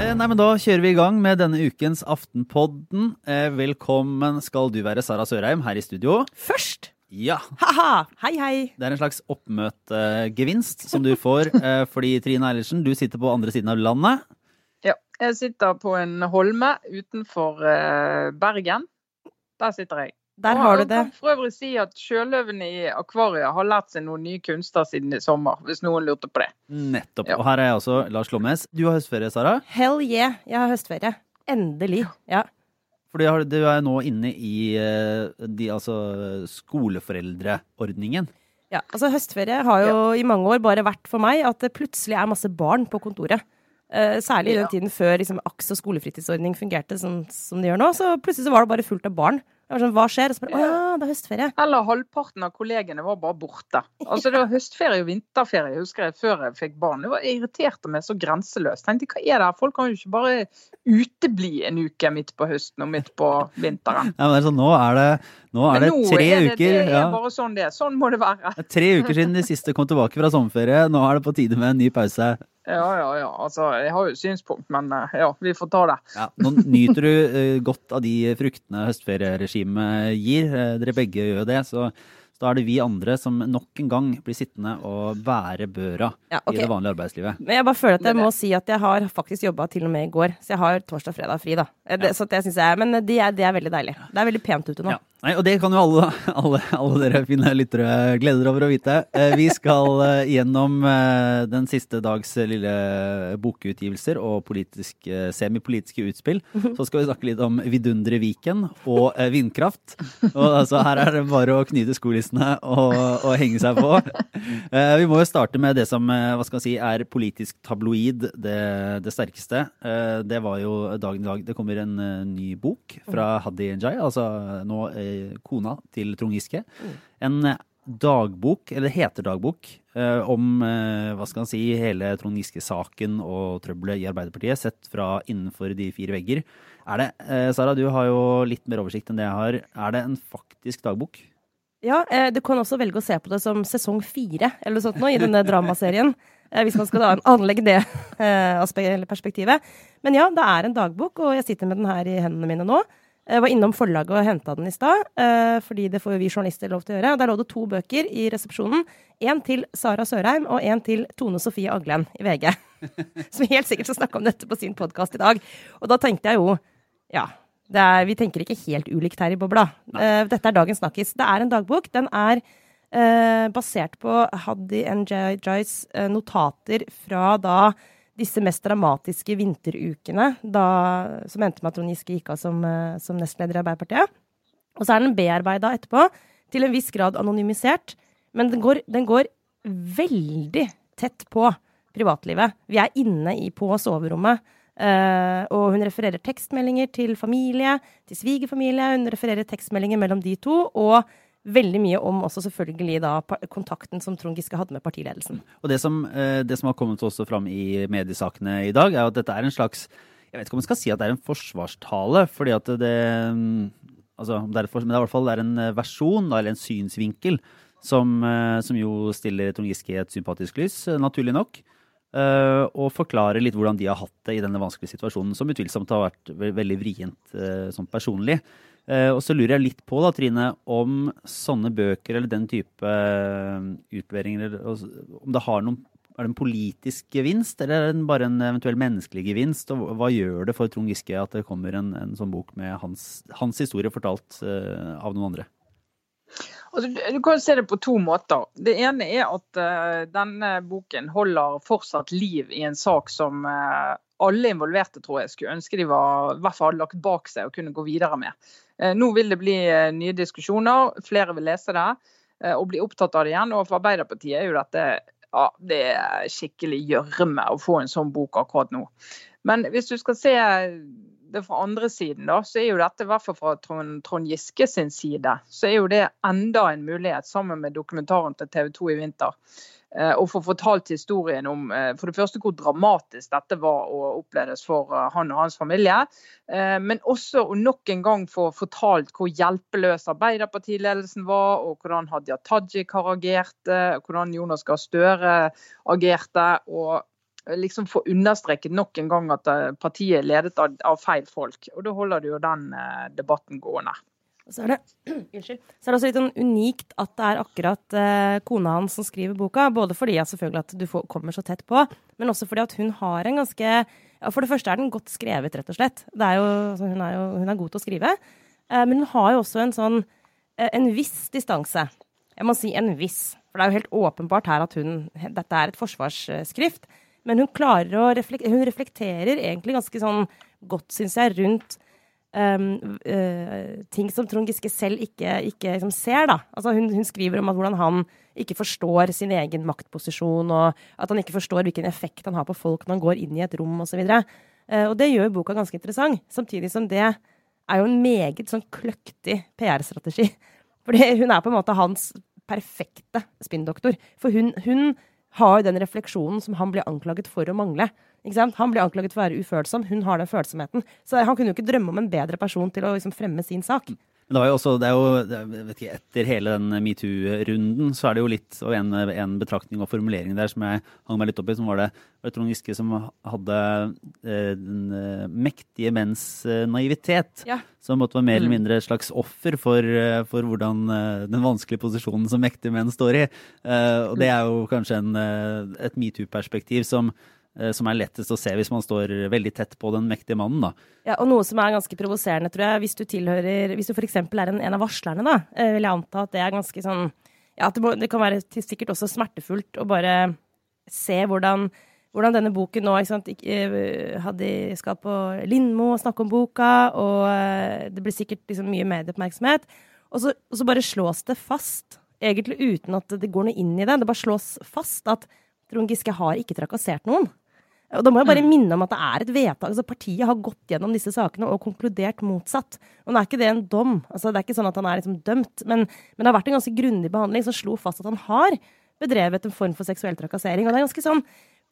Eh, Nei, men Da kjører vi i gang med denne ukens Aftenpodden. Eh, Velkommen skal du være, Sara Sørheim, her i studio. Først! Ja, Ha-ha! Hei, hei. Det er en slags oppmøtegevinst som du får, eh, fordi Trine Eilertsen, du sitter på andre siden av landet. Ja, jeg sitter på en holme utenfor Bergen. Der sitter jeg. Der har du jeg kan for øvrig si at sjøløvene i akvariet har lært seg noen nye kunster siden i sommer, hvis noen lurte på det. Nettopp. Ja. Og her er jeg også, Lars Lommes. Du har høstferie, Sara. Hell yeah. Jeg har høstferie. Endelig. Ja. Fordi du er nå inne i eh, de, altså, skoleforeldreordningen. ja. Altså, høstferie har jo i mange år bare vært for meg at det plutselig er masse barn på kontoret. Eh, særlig i den Ja. tiden før liksom, AKS og skolefritidsordning fungerte sånn som det gjør nå. Så plutselig så var det bare fullt av barn. Sånn, Hva skjer? Og så bare, Å ja, det er høstferie. Eller halvparten av kollegene var bare borte. Altså Det var høstferie og vinterferie husker jeg før jeg fikk barn. Det var irriterte meg så grenseløst. Tenkte hva er det? her? Folk kan jo ikke bare utebli en uke midt på høsten og midt på vinteren. Ja, men sånn, nå er det, nå er det nå tre er det, uker. Det er ja. bare sånn det er. Sånn må det være. Det er tre uker siden de siste kom tilbake fra sommerferie. Nå er det på tide med en ny pause. Ja, ja, ja. Altså, jeg har jo synspunkt, men eh, ja, vi får ta det. Ja, nå nyter du eh, godt av de fruktene høstferieregimet gir. Eh, dere begge gjør jo det. Så, så da er det vi andre som nok en gang blir sittende og bære børa Ja, okay. i det vanlige arbeidslivet. Men jeg bare føler at jeg må si at jeg har faktisk jobba til og med i går. Så jeg har torsdag og fredag fri, da. Det, ja. så det synes jeg, men det er, det er veldig deilig. Det er veldig pent ute nå. Ja. Nei, og det kan jo alle, alle, alle dere fine lyttere glede dere over å vite. Eh, Vi skal eh, gjennom eh, den siste dags lille bokutgivelser og politisk, semipolitiske utspill. Så skal vi snakke litt om Vidundre Viken og vindkraft. Og altså, her er det bare å knyte skolissene og, og henge seg på. Vi må jo starte med det som hva skal man si, er politisk tabloid, det, det sterkeste. Det var jo dagen i dag. Det kommer en ny bok fra Hadi Njay, altså nå kona til Trond Giske. En eh, dagbok, eller heterdagbok, eh, om eh, hva skal han si, hele Trond Giske-saken og trøbbelet i Arbeiderpartiet, sett fra innenfor de fire vegger. Er det, eh, Sara, du har jo litt mer oversikt enn det jeg har. Er det en faktisk dagbok? Ja, du kan også velge å se på det som sesong fire eller noe sånt nå, i denne dramaserien. Hvis man skal anlegge det eh, perspektivet. Men ja, det er en dagbok, og jeg sitter med den her i hendene mine nå. Jeg var innom forlaget og henta den i stad, eh, fordi det får jo vi journalister lov til å gjøre. Der lå det to bøker i resepsjonen. En til Sara Sørheim og en til Tone Sofie Aglen i VG. Som helt sikkert skal snakke om dette på sin podkast i dag. Og da tenkte jeg jo ja. Det er, vi tenker ikke helt ulikt her i bobla. Eh, dette er dagens snakkis. Det er en dagbok. Den er eh, basert på Haddy eh, notater fra da disse mest dramatiske vinterukene, da, som endte med at Trond Giske gikk av som, eh, som nestleder i Arbeiderpartiet. Og så er den bearbeida etterpå, til en viss grad anonymisert. Men den går, den går veldig tett på privatlivet. Vi er inne i, på soverommet. Uh, og hun refererer tekstmeldinger til familie, til svigerfamilie. Hun refererer tekstmeldinger mellom de to. Og veldig mye om også selvfølgelig da kontakten som Trond Giske hadde med partiledelsen. Og det som, eh, det som har kommet også fram i mediesakene i dag, er at dette er en slags Jeg vet ikke om man skal si at det er en forsvarstale, fordi at det mm, altså, det er Men det er i hvert fall en eh, versjon, eller en synsvinkel, som, eh, som jo stiller Trond Giske i et sympatisk lys, naturlig nok. og forklarer litt hvordan de har hatt det i denne vanskelige situasjonen, som utvilsomt har vært ve veldig vrient sånn personlig. Eh, og så lurer jeg litt på, da, Trine, om sånne bøker eller den type eh, utleveringer altså, Om det har noen Er det en politisk gevinst, eller er det bare en eventuell menneskelig gevinst? Og hva gjør det for Trond Giske at det kommer en, en sånn bok med hans, hans historie fortalt uh, av noen andre? Altså, du, kan se det på to måter. Det ene er at uh, denne boken holder fortsatt liv i en sak som eh, alle involverte tror jeg skulle ønske de var, i hvert fall hadde lagt bak seg og kunne gå videre med. Eh, nå vil det bli eh, nye diskusjoner, flere vil lese det eh, og bli opptatt av det igjen. Og for Arbeiderpartiet er jo dette ja, det er skikkelig gjørme å få en sånn bok akkurat nå. Men hvis du skal se det fra andre siden, da, så er jo dette, i hvert fall fra Trond, Trond Giske sin side, så er jo det enda en mulighet, sammen med dokumentaren til TV 2 i vinter, og få fortalt historien om eh, for det første hvor dramatisk dette var å oppleves for eh, han og hans familie. Men også å nok en gang få fortalt hvor hjelpeløs Arbeiderpartiledelsen var, og hvordan Hadia Tajik har agert, hvordan Jonas Gahr Støre agerte. og liksom få understreket nok en gang at partiet er ledet av, feil folk. Og Da holder du jo den debatten gående. Så er, det, så er det også litt sånn unikt at det er akkurat eh, kona hans som skriver boka. Både fordi at at du får, kommer så tett på, men også fordi at hun har en ganske ja, For det første er den godt skrevet, rett og slett. Er jo, altså, hun, er jo, hun, er god til å skrive. Eh, men hun har jo også en sånn eh, en viss distanse. Jeg må si en viss. For det er jo helt åpenbart her at hun Dette er et forsvarsskrift. Men hun klarer å reflektere, hun reflekterer egentlig ganske sånn godt, syns jeg, rundt um, uh, ting som Trond Giske selv ikke, ikke liksom ser. Da. Altså hun, hun, skriver om hvordan han ikke forstår sin egen maktposisjon, og at han ikke forstår hvilken effekt han har på folk når han går inn i et rom osv. Og, uh, og det gjør boka ganske interessant, samtidig som det er jo en meget sånn kløktig PR-strategi. Fordi hun er på en måte hans perfekte spinndoktor. For hun, hun har jo den refleksjonen som han blir anklaget for å mangle. Han blir anklaget for å være ufølsom, hun har den følsomheten. Så han kunne jo ikke drømme om en bedre person til å liksom fremme sin sak. Men det var jo også, det er jo, vet ikke, Etter hele den metoo-runden så er det jo litt og en, en, betraktning og formulering der som jeg hang meg litt opp i, som var det, var Trond Giske som hadde eh, den eh, mektige menns naivitet. Ja. Som måtte være mer eller mm. mindre et slags offer for, eh, for hvordan den vanskelige posisjonen som mektige menn står i. Eh, og det er jo kanskje en, et metoo-perspektiv som som er lettest å se hvis man står veldig tett på den mektige mannen. Da. Ja, og noe som er ganske provoserende, tror jeg, hvis du tilhører Hvis du f.eks. er en, en, av varslerne, da, eh, vil jeg anta at det er ganske sånn Ja, det, må, det, kan være sikkert også smertefullt å bare se hvordan, hvordan denne boken nå ikke sant, eh, hadde, skal på Lindmo og snakke om boka, og det blir sikkert liksom mye medieoppmerksomhet. Og så, og så bare slås det fast, egentlig uten at det går noe inn i det. Det bare slås fast at Trond Giske har ikke trakassert noen. Og da må jeg bare mm. minne om at det er et vedtak. altså Partiet har gått gjennom disse sakene og konkludert motsatt. Og nå er ikke det en dom. altså Det er ikke sånn at han er liksom dømt. Men, men det har vært en ganske grundig behandling som slo fast at han har bedrevet en form for seksuell trakassering. Og det er ganske sånn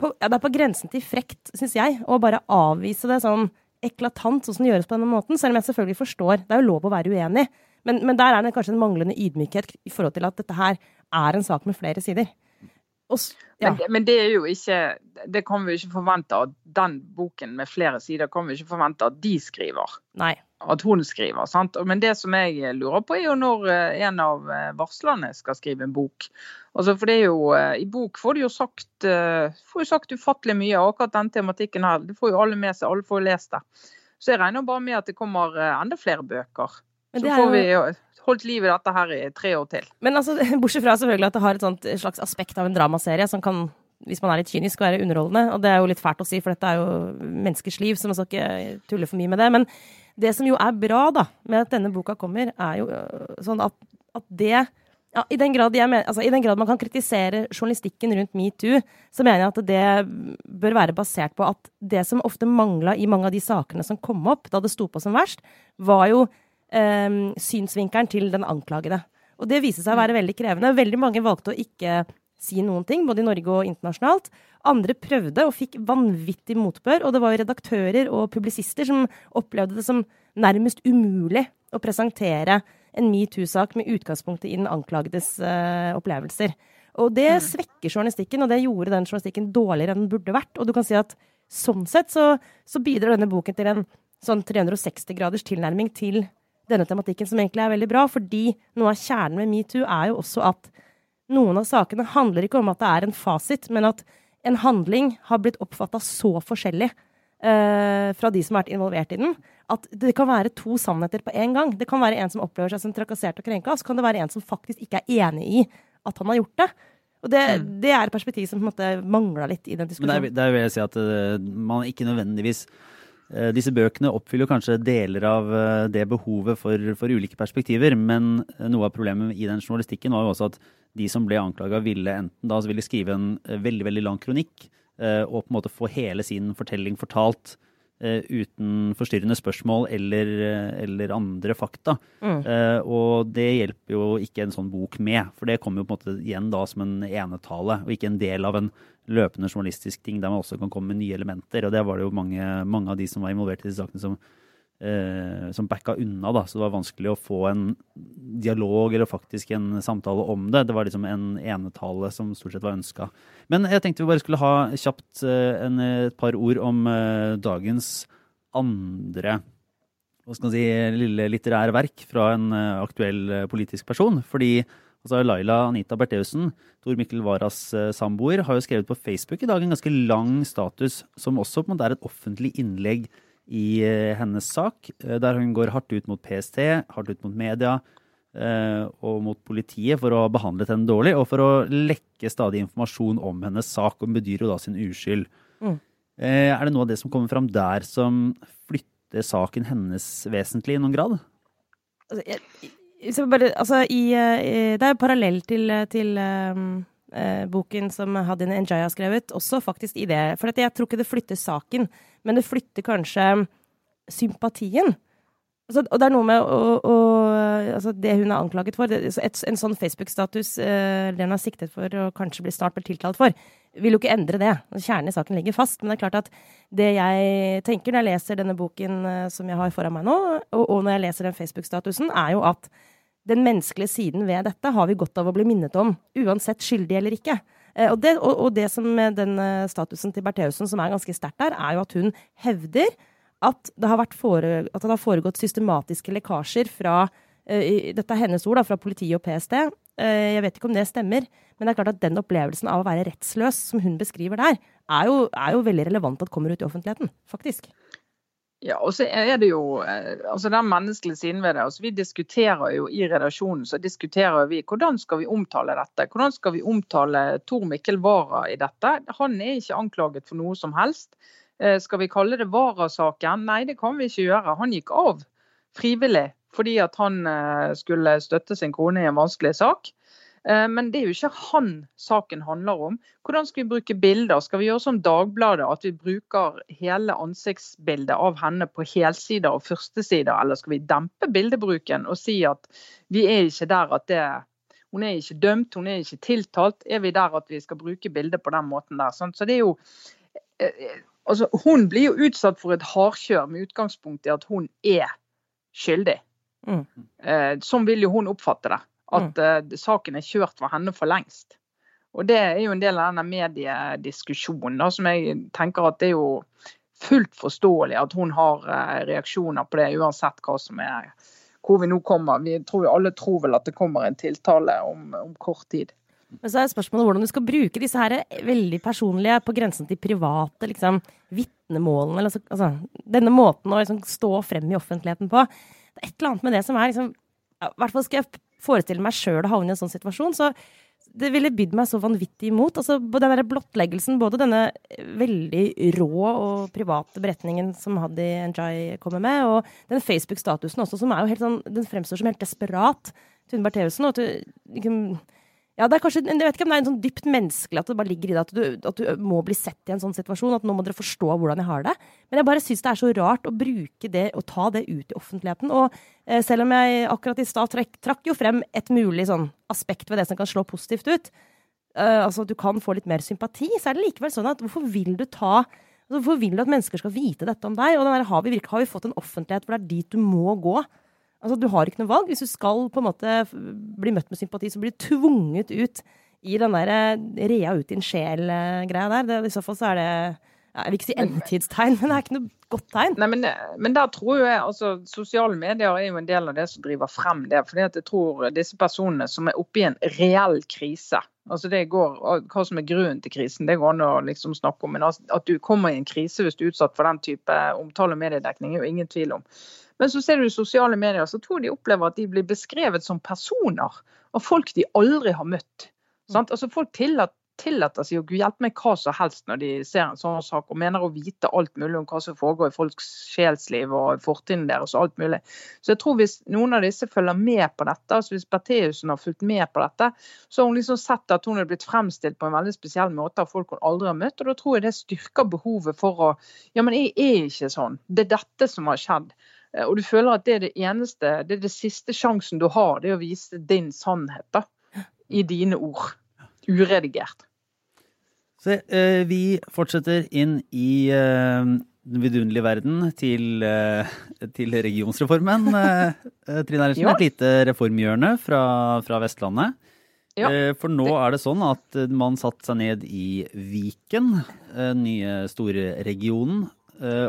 på, ja, det er på grensen til frekt, syns jeg, å bare avvise det sånn eklatant, sånn som det gjøres på denne måten. Selv om jeg selvfølgelig forstår Det er jo lov å være uenig. Men, men der er det kanskje en manglende ydmykhet i forhold til at dette her er en sak med flere sider. Også, ja. men, men, det er jo ikke Det kan vi ikke forvente at den boken med flere sider kan vi ikke forvente at de skriver. Nei. At hun skriver. sant? Men det som jeg lurer på, er jo når eh, en av eh, varslerne skal skrive en bok. Altså, for det er jo, eh, I bok får du jo sagt, får jo sagt ufattelig mye, av akkurat den tematikken her. Det får jo alle med seg, alle får jo lest det. Så jeg regner bare med at det kommer enda flere bøker. Så får vi holdt liv i dette her i tre år til. Men altså, bortsett fra selvfølgelig at det har et sånt slags aspekt av en dramaserie som kan hvis man er litt kynisk, være underholdende. Og det er jo litt fælt å si, for dette er jo menneskers liv, så man skal ikke tulle for mye med det. Men det som jo er bra da, med at denne boka kommer, er jo øh, sånn at, at det ja, i, den mener, altså, I den grad man kan kritisere journalistikken rundt metoo, så mener jeg at det bør være basert på at det som ofte mangla i mange av de sakene som kom opp da det sto på som verst, var jo synsvinkelen til den anklagede. Og det viste seg å være veldig krevende. Veldig mange valgte å ikke si noen ting, både i Norge og internasjonalt. Andre prøvde og fikk vanvittig motbør, og det var jo redaktører og publisister som opplevde det som nærmest umulig å presentere en metoo-sak med utgangspunkt i den anklagedes uh, opplevelser. Og det mm. svekker journalistikken, og det gjorde den journalistikken dårligere enn den burde vært. Og du kan si at sånn sett så, så bidrar denne boken til en sånn 360 graders tilnærming til denne tematikken, som egentlig er veldig bra. Fordi noe av kjernen med metoo er jo også at noen av sakene handler ikke om at det er en fasit, men at en handling har blitt oppfatta så forskjellig uh, fra de som har vært involvert i den, at det kan være to sannheter på en gang. Det kan være en som opplever seg som trakassert og krenka, så kan det være en som faktisk ikke er enig i at han har gjort det. Og det, mm. det er et perspektiv som på en måte mangla litt i den diskusjonen. Men der, der vil jeg si at uh, man ikke nødvendigvis disse bøkene oppfyller kanskje deler av eh, det behovet for, for, ulike perspektiver, men eh, noe av problemet i den journalistikken var jo også at de som ble anklaga, ville enten da ville skrive en veldig veldig lang kronikk og på en måte få hele sin fortelling fortalt eh, uten forstyrrende spørsmål eller, eller andre fakta. Mm. Eh, og det hjelper jo ikke en sånn bok med, for det kommer jo på en måte igjen da som en enetale, og ikke en del av en løpende journalistisk ting der man også kan komme med nye elementer. Og det var det jo mange, mange av de som var involvert i disse sakene som, eh, som backa unna, da. Så det var vanskelig å få en dialog eller faktisk en samtale om det. Det var liksom en enetale som stort sett var ønska. Men jeg tenkte vi bare skulle ha kjapt eh, en, et par ord om eh, dagens andre hva skal man si, lille litterære verk fra en eh, aktuell eh, politisk person. Fordi altså Laila Anita Bertheussen, Tor Mikkel Waras eh, samboer, har jo skrevet på Facebook i dag en ganske lang status, som også på en måte er et offentlig innlegg i eh, hennes sak, eh, der hun går hardt ut mot PST, hardt ut mot media og mot politiet for å ha behandlet henne dårlig, og for å lekke stadig informasjon om hennes sak, hun bedyrer jo da sin uskyld. Mm. Er det noe av det som kommer fram der som flytter saken hennes vesentlig i noen grad? Altså, jeg bare, altså, i, i, det er parallell til, til um, uh, boken som Hadin Enjaya har skrevet, også faktisk i det. For jeg tror ikke det flytter saken, men det flytter kanskje sympatien. Altså, og det er noe med å, å, altså det hun er anklaget for. Det, et, en sånn Facebook-status uh, hun har siktet for og kanskje blir snart blir tiltalt for, vil jo ikke endre det. Kjernen i saken ligger fast. Men det er klart at det jeg tenker når jeg leser denne boken uh, som jeg har foran meg nå, og, og når jeg leser den Facebook-statusen, er jo at den menneskelige siden ved dette har vi godt av å bli minnet om, uansett skyldig eller ikke. Eh, Og det, og, og det som med den eh, statusen til Bertheussen som er ganske sterkt der, er jo at hun hevder at det har, fore, at det har foregått systematiske lekkasjer fra eh, Dette er hennes ord, da, fra politiet og PST. Eh, Jeg vet ikke om det stemmer, men det er klart at den opplevelsen av å være rettsløs, som hun beskriver der, er jo, er jo veldig relevant at kommer ut i offentligheten, faktisk. Ja, og så er det jo eh, altså den menneskelige siden ved det. altså Vi diskuterer jo i redaksjonen så diskuterer vi hvordan skal vi omtale dette. Hvordan skal vi omtale Tor Mikkel Wara i dette? Han er ikke anklaget for noe som helst. Eh, Skal vi kalle det Wara-saken? Nei, det kan vi ikke gjøre. Han gikk av frivillig fordi at han eh, skulle støtte sin kone i en vanskelig sak. Eh, Men det er jo ikke han saken handler om. Hvordan skal vi bruke bilder? Skal vi gjøre som Dagbladet, at vi bruker hele ansiktsbildet av henne på helsider og førstesider, eller skal vi dempe bildebruken og si at vi er ikke der at det Hun er ikke dømt, hun er ikke tiltalt. Er vi der at vi skal bruke bildet på den måten der? sant? Så det er jo eh, Altså, hun blir jo utsatt for et hardkjør med utgangspunkt i at hun er skyldig. Mm. Eh, sånn vil jo hun oppfatte det. At eh, saken er kjørt for henne for lengst. Og det er jo en del av denne mediediskusjonen da, som jeg tenker at det er jo fullt forståelig at hun har eh, reaksjoner på det, uansett hva som er hvor vi nå kommer. Vi tror jo alle tror vel at det kommer en tiltale om, om kort tid. Men så er spørsmålet hvordan du skal bruke disse her veldig personlige, på grensen til private, liksom, vitnemålene. Eller, altså, denne måten å liksom, stå frem i offentligheten på. Det er et eller annet med det som er liksom, I hvert fall skal jeg forestille meg sjøl å havne i en sånn situasjon. så det ville bydd meg så vanvittig imot. Altså, den der blottleggelsen, både denne veldig rå og private beretningen som Haddy Njay kommer med, og den Facebook-statusen også, som er jo helt sånn Den fremstår som helt desperat. Tune Bertheussen. Og at ja, det er kanskje, jeg vet ikke om det er en sånn dypt menneskelig at det bare ligger i det at du, at du må bli sett i en sånn situasjon. At nå må dere forstå hvordan jeg har det. Men jeg bare syns det er så rart å bruke det og ta det ut i offentligheten. Og eh, selv om jeg akkurat i stad trakk, trakk jo frem et mulig sånn aspekt ved det som kan slå positivt ut, eh, altså at du kan få litt mer sympati, så er det likevel sånn at hvorfor vil du ta altså, Hvorfor vil du at mennesker skal vite dette om deg? Og der, har, vi, har vi fått en offentlighet hvor det er dit du må gå? Altså, du har ikke noe valg. Hvis du skal på en måte bli møtt med sympati, så blir du tvunget ut i den der eh, rea ut din sjel-greia der. Det, I så fall så er det Jeg vil ikke si endetidstegn, men det er ikke noe godt tegn. Nei, men, men der tror jeg altså Sosiale medier er jo en del av det som driver frem det. fordi at jeg tror disse personene som er oppe i en reell krise altså det går, Hva som er grunnen til krisen, det går an å liksom snakke om. Men at du kommer i en krise hvis du er utsatt for den type omtale og mediedekning, er jo ingen tvil om. Men så ser du sosiale medier, så tror jeg de opplever at de blir beskrevet som personer av folk de aldri har møtt. Sant? Altså Folk tillater tillater seg å hjelpe meg hva som helst når de ser en sånn sak, og mener å vite alt mulig om hva som foregår i folks sjelsliv og fortiden deres og alt mulig. Så jeg tror hvis noen av disse følger med på dette, altså hvis Bertheussen har fulgt med på dette, så har hun liksom sett at hun er blitt fremstilt på en veldig spesiell måte av folk hun aldri har møtt, og da tror jeg det styrker behovet for å Ja, men jeg er ikke sånn. Det er dette som har skjedd. Eh, og du føler at det er det eneste, det er det siste sjansen du har, det er å vise din sannhet da, i dine ord. Uredigert. Så eh, vi fortsetter inn i eh, den vidunderlige verden til, eh, til regionsreformen. Eh, eh, Trine Eilertsen, Ja. et lite reformhjørne fra, fra Vestlandet. Ja. For nå er det sånn at man satte seg ned i Viken, eh, nye store regionen, eh,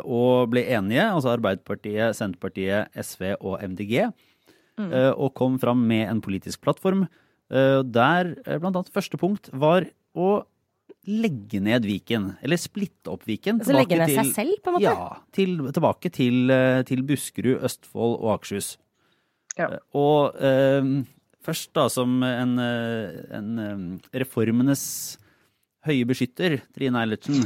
og ble enige, altså Arbeiderpartiet, Senterpartiet, SV og MDG, mm. og kom fram med en politisk plattform. eh, Der eh, blant annet første punkt var å legge ned Viken, eller splitte opp Viken. Altså legge ned ned seg selv, på en måte? Ja, til, tilbake til, eh, til Buskerud, Østfold og Akershus. Ja. Eh, Og eh, først da som en, eh, en eh, reformenes høye beskytter, Trine Eilertsen.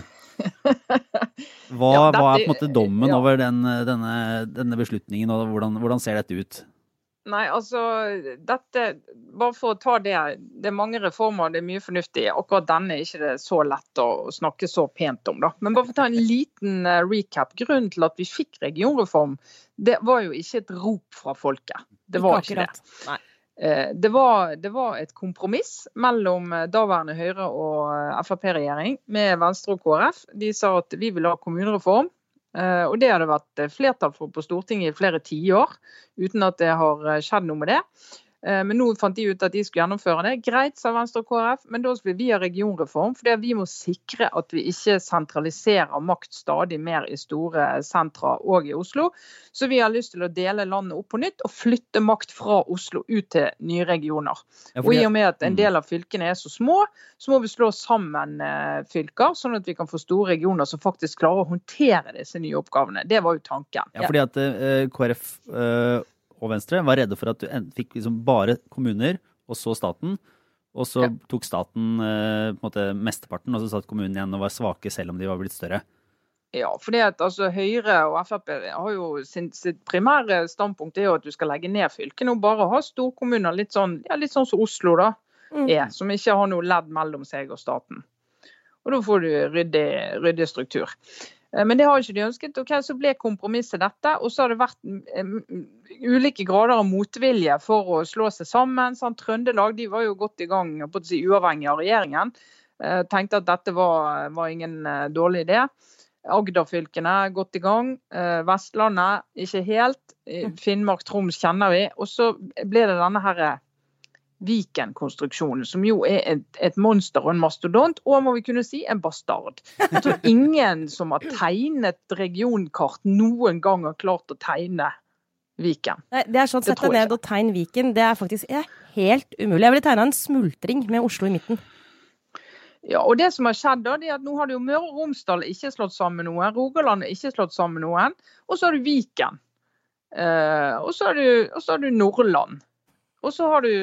Hva, Ja, hva er på en måte dommen ja. over den, denne, denne beslutningen, og hvordan, hvordan ser dette ut? Nei, altså dette, Bare for å ta det. Det er mange reformer, det er mye fornuftig. Akkurat denne er ikke det så lett å snakke så pent om. da. Men bare for å ta en liten eh, recap. Grunnen til at vi fikk regionreform, det var jo ikke et rop fra folket. Det var ikke det. Nei. Eh, Det var, det var et kompromiss mellom eh, daværende Høyre- og eh, Frp-regjering med Venstre og KrF. De sa at vi ville ha kommunereform. Og det har det vært flertall for på Stortinget i flere tiår, uten at det har skjedd noe med det. Eh, Men nå fant de ut at de skulle gjennomføre det. Greit, sa Venstre og KrF, men da skulle vi ha regionreform. For vi må sikre at vi ikke sentraliserer makt stadig mer i store sentra og i Oslo. Så vi har lyst til å dele landet opp på nytt og flytte makt fra Oslo ut til nye regioner. Og i og med at en Mm. del av fylkene er så små, så må vi slå sammen eh, fylker, sånn at vi kan få store regioner som faktisk klarer å håndtere disse nye oppgavene. Det var jo tanken. Ja, fordi at uh, KrF eh, og Venstre var redde for at du fikk liksom bare kommuner, og så staten. Og så Ja. tok staten eh, på en måte mesteparten, og så satt kommunen igjen og var svake selv om de var blitt større. Ja, fordi at altså, Høyre og Frp har jo sin, sitt primære standpunkt er jo at du skal legge ned fylkene og bare ha storkommuner, litt sånn, ja, litt sånn som Oslo da, Mm. er, som ikke har noe ledd mellom seg og staten. Og da får du ryddig, ryddig struktur. Eh, Men det har ikke de ønsket. ok, Så ble kompromisset dette. Og så har det vært mm, ulike grader av motvilje for å slå seg sammen. Sånn, Trøndelag de var jo godt i gang, på å si, uavhengig av regjeringen. Eh, Tenkte at dette var, var ingen eh, dårlig idé. Agder-fylkene godt i gang. Vestlandet ikke helt. Eh, Finnmark, Troms kjenner vi. Og så ble det denne her Viken-konstruksjonen, som jo er et, et monster og en mastodont, og må vi kunne si en bastard. Jeg tror ingen som har tegnet regionkart noen gang har klart å tegne Viken. Nei, det er sånn Det sett deg ned og tegn Viken. Det er faktisk det er helt umulig. Jeg ville tegna en smultring med Oslo i midten. Ja, og det som har skjedd da, det er at nå har det jo Møre og Romsdal ikke slått sammen noen, Rogaland er ikke slått sammen noen, og så har du Viken. Eh, og, så har du, du Nordland. Og så har du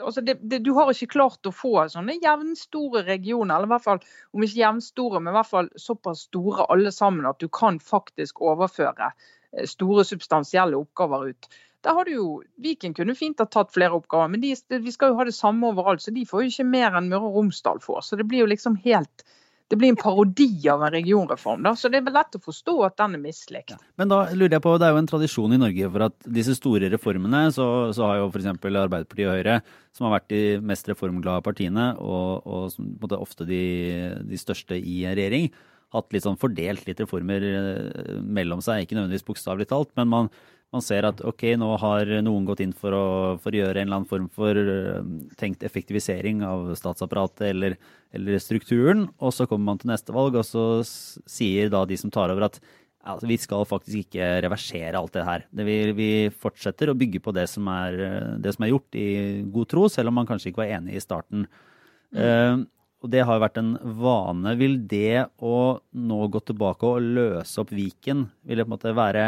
altså det, det, Du har ikke klart å få sånne jevnstore regioner, eller i hvert fall om ikke jevnstore, men i hvert fall såpass store alle sammen at du kan faktisk overføre eh, store substansielle oppgaver ut. Der har du jo, Viken kunne fint ha tatt flere oppgaver, men de, vi skal jo ha det samme overalt, så de får jo ikke mer enn Møre og Romsdal får. Så det blir jo liksom helt Det blir en parodi av en regionreform. da, Så det er lett å forstå at den er mislikt. Men da lurer jeg på, det er jo en tradisjon i Norge for at disse store reformene, så, så har jo f.eks. Arbeiderpartiet og Høyre, som har vært de mest reformglade partiene, og, og som på en måte ofte de, de største i en regjering, hatt litt sånn fordelt litt reformer eh, mellom seg, ikke nødvendigvis bokstavelig talt, men man, man ser at ok, nå har noen gått inn for å, for å gjøre en eller annen form for eh, tenkt effektivisering av statsapparatet eller, eller strukturen, og så kommer man til neste valg, og så sier da de som tar over at altså, vi skal faktisk ikke reversere alt det her. Det vi, vi fortsetter å bygge på det som, er, eh, det som er gjort i god tro, selv om man kanskje ikke var enig i starten. Eh, og det har vært en vane. Vil det å nå gå tilbake og løse opp Viken, vil det på en måte være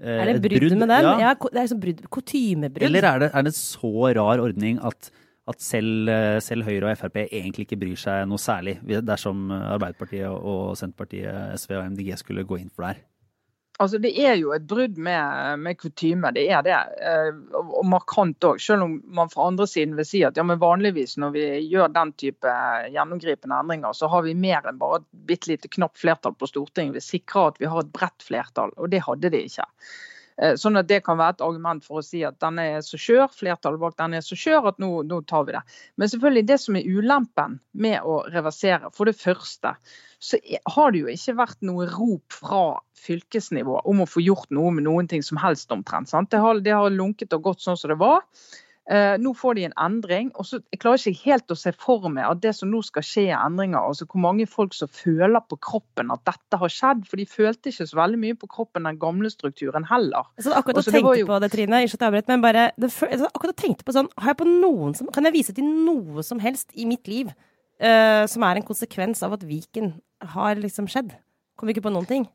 Er det brudd, brudd med den? Ja. Ja, det er liksom brudd, kutymebrudd. Eller er det, er det en så rar ordning at, at selv, selv, Høyre og Frp egentlig ikke bryr seg noe særlig dersom Arbeiderpartiet og Senterpartiet, SV og MDG skulle gå inn for det her? Altså, Det er jo et brudd med, med kutyme, det er det. Eh, og markant òg. Selv om man fra andre siden vil si at ja, men vanligvis når vi gjør den type gjennomgripende endringer, så har vi mer enn bare et bitte lite knapt flertall på Stortinget. Vi sikrer at vi har et bredt flertall, og det hadde de ikke. Eh, sånn at Det kan være et argument for å si at denne er så skjør, flertallet bak denne er så skjør at nå, nå, tar vi det. Men selvfølgelig det som er ulempen med å reversere, for det første så har det jo ikke vært noe rop fra fylkesnivå om å få gjort noe med noen ting som helst omtrent. Sant? Det, har, det har lunket og gått sånn som det var. Eh, nå får de en endring. og så Jeg klarer ikke helt å se for meg at det som nå skal skje er endringer, altså hvor mange folk som føler på kroppen at dette har skjedd. For de følte ikke så veldig mye på kroppen den gamle strukturen heller. Så akkurat Også, tenke jo... på det, Trine, ikke at jeg avbrøt, men bare det, akkurat tenkte på sånn, har jeg på noen som, Kan jeg vise til noe som helst i mitt liv uh, som er en konsekvens av at Viken har liksom skjedd? Kommer ikke på noen ting.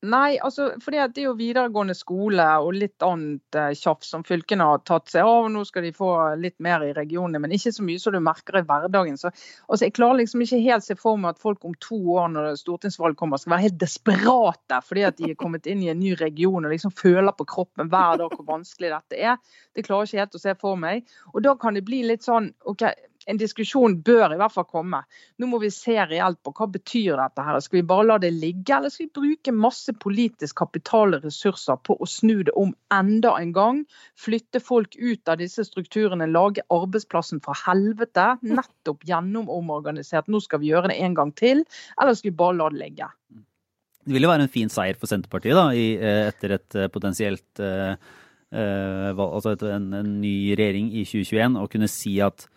Nei, altså, fordi det er jo videregående skole og litt annet eh, tjafs som fylkene har tatt seg av. Nå skal de få litt mer i regionene, men ikke så mye som du merker i hverdagen. Så, altså, jeg klarer liksom ikke helt se for meg at folk om to år når stortingsvalg kommer, skal være helt desperate fordi at de er kommet inn i en ny region og liksom føler på kroppen hver dag hvor vanskelig dette er. Det klarer jeg ikke helt å se for meg. Og da kan det bli litt sånn OK, en diskusjon bør i hvert fall komme. Nå må vi se reelt på hva betyr dette her. Skal vi bare la det ligge, eller skal vi bruke masse politisk kapital og ressurser på å snu det om enda en gang? Flytte folk ut av disse strukturene, lage arbeidsplassen fra helvete. Nettopp gjennomorganisert. Nå skal vi gjøre det en gang til. Eller skal vi bare la det ligge? Det vil jo være en fin seier for Senterpartiet da, i, eh, etter et eh, potensielt eh, uh, altså etter en, en ny regjering i 2021 å kunne si at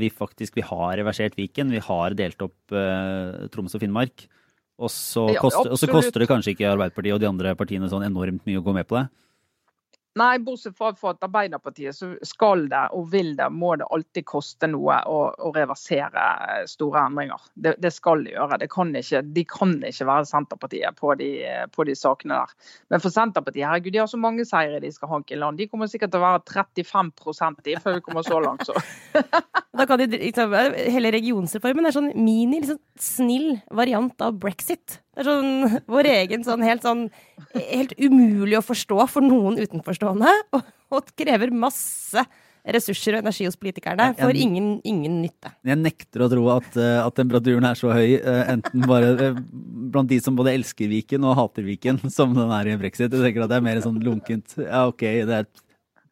vi faktisk vi har reversert Viken. Vi har delt opp uh, Troms og Finnmark. Og så, ja, koster, og så koster det kanskje ikke Arbeiderpartiet og de andre partiene sånn enormt mye å gå med på det. Nei, bortsett fra for at Arbeiderpartiet så skal det og vil det, må det alltid koste noe å, å reversere store endringer. Det, det, skal de gjøre. Det kan ikke, de kan ikke være Senterpartiet på de, på de, sakene der. Men for Senterpartiet, herregud, de har så mange seire de skal hanke i land. De kommer sikkert til å være 35 i før vi kommer så langt, så. da kan de, liksom, hele regionsreformen er sånn mini, liksom, snill variant av brexit. Det er sånn vår egen sånn helt sånn Helt umulig å forstå for noen utenforstående, og, og krever masse ressurser og energi hos politikerne for jeg, ingen, ingen, nytte. Jeg nekter å tro at, eh, at, temperaturen er så høy, eh, enten bare eh, blant de som både elsker Viken og hater Viken, som den er i brexit. Jeg tenker at det er mer sånn lunkent Ja, OK, det er et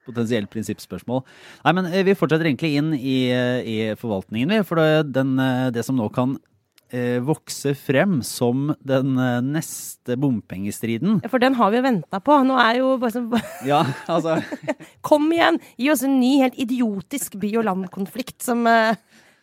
potensielt prinsippspørsmål. Nei, men Vi fortsetter egentlig inn i, i forvaltningen, vi. For det, den, det som nå kan vokse frem som den eh, neste bompengestriden. Ja, for den har vi jo venta på. Nå er jo bare sånn Ja, altså Kom igjen! Gi oss en ny, helt idiotisk by- og landkonflikt som, eh,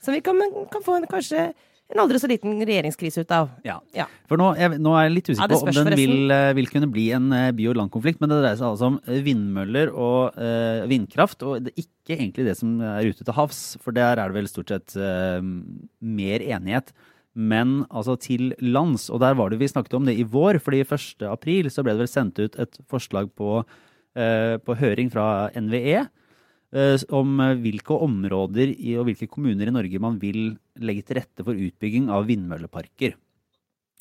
som vi kan, kan, få en, kanskje en aldri så liten regjeringskrise ut av. Ja. ja. For nå, jeg, nå, er jeg litt usikker ja, på om den vil, eh, vil, kunne bli en by- og landkonflikt, men det dreier seg altså om vindmøller og uh, vindkraft. Og det er ikke egentlig det som er ute til havs, for der er det vel stort sett uh, mer enighet men altså til lands. Og der var det vi snakket om det i vår, fordi 1. april så ble det vel sendt ut et forslag på, eh, på høring fra NVE eh, om hvilke områder i, og hvilke kommuner i Norge man vil legge til rette for utbygging av vindmølleparker.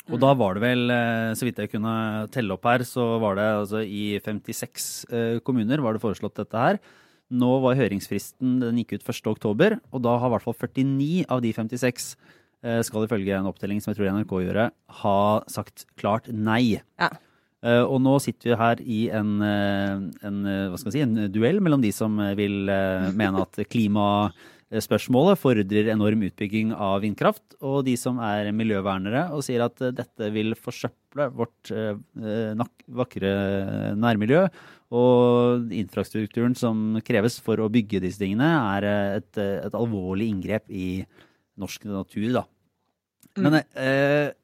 Og da var det vel, eh, så vidt jeg kunne telle opp her, så var det altså i 56 eh, kommuner var det foreslått dette her. Nå var høringsfristen, den gikk ut 1.10, og da har i hvert fall 49 av de 56 Eh, skal ifølge en opptelling som jeg tror NRK gjør, ha sagt klart nei. Ja. Uh, og nå sitter vi her i en, uh, en, si, en duell mellom de som vil mene at klimaspørsmålet fordrer enorm utbygging av vindkraft, og de som er miljøvernere og sier at dette vil forsøple vårt vakre nærmiljø. Og infrastrukturen som kreves for å bygge disse tingene, er et, et alvorlig inngrep i norsk natur, da. Mm. Men eh,